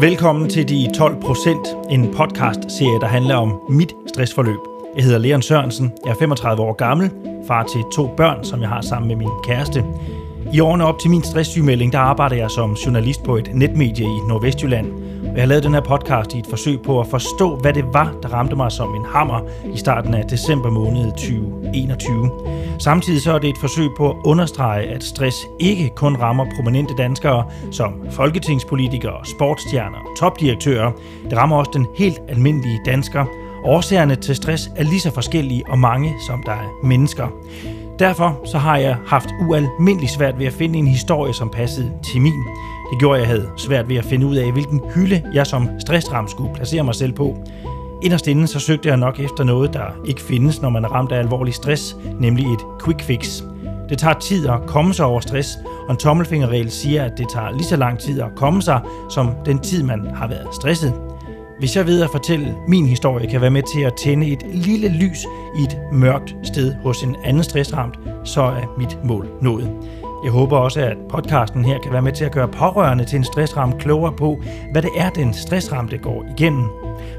Velkommen til De 12 Procent, en podcast-serie, der handler om mit stressforløb. Jeg hedder Leon Sørensen, jeg er 35 år gammel, far til to børn, som jeg har sammen med min kæreste. I årene op til min stresssygemelding, der arbejder jeg som journalist på et netmedie i Nordvestjylland. Og jeg har lavet den her podcast i et forsøg på at forstå, hvad det var, der ramte mig som en hammer i starten af december måned 2021. Samtidig så er det et forsøg på at understrege, at stress ikke kun rammer prominente danskere som folketingspolitikere, sportsstjerner og topdirektører. Det rammer også den helt almindelige dansker. Årsagerne til stress er lige så forskellige og mange, som der er mennesker. Derfor så har jeg haft ualmindeligt svært ved at finde en historie, som passede til min. Det gjorde, at jeg havde svært ved at finde ud af, hvilken hylde jeg som stressram skulle placere mig selv på. Inderst inden så søgte jeg nok efter noget, der ikke findes, når man er ramt af alvorlig stress, nemlig et quick fix. Det tager tid at komme sig over stress, og en tommelfingerregel siger, at det tager lige så lang tid at komme sig, som den tid, man har været stresset. Hvis jeg ved at fortælle min historie, kan være med til at tænde et lille lys i et mørkt sted hos en anden stressramt, så er mit mål nået. Jeg håber også, at podcasten her kan være med til at gøre pårørende til en stressramt klogere på, hvad det er, den stressramte går igennem.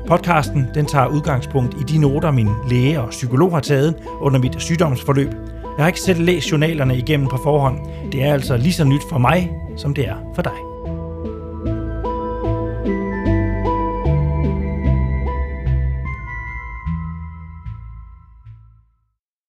Podcasten den tager udgangspunkt i de noter, min læge og psykolog har taget under mit sygdomsforløb. Jeg har ikke selv læst journalerne igennem på forhånd. Det er altså lige så nyt for mig, som det er for dig.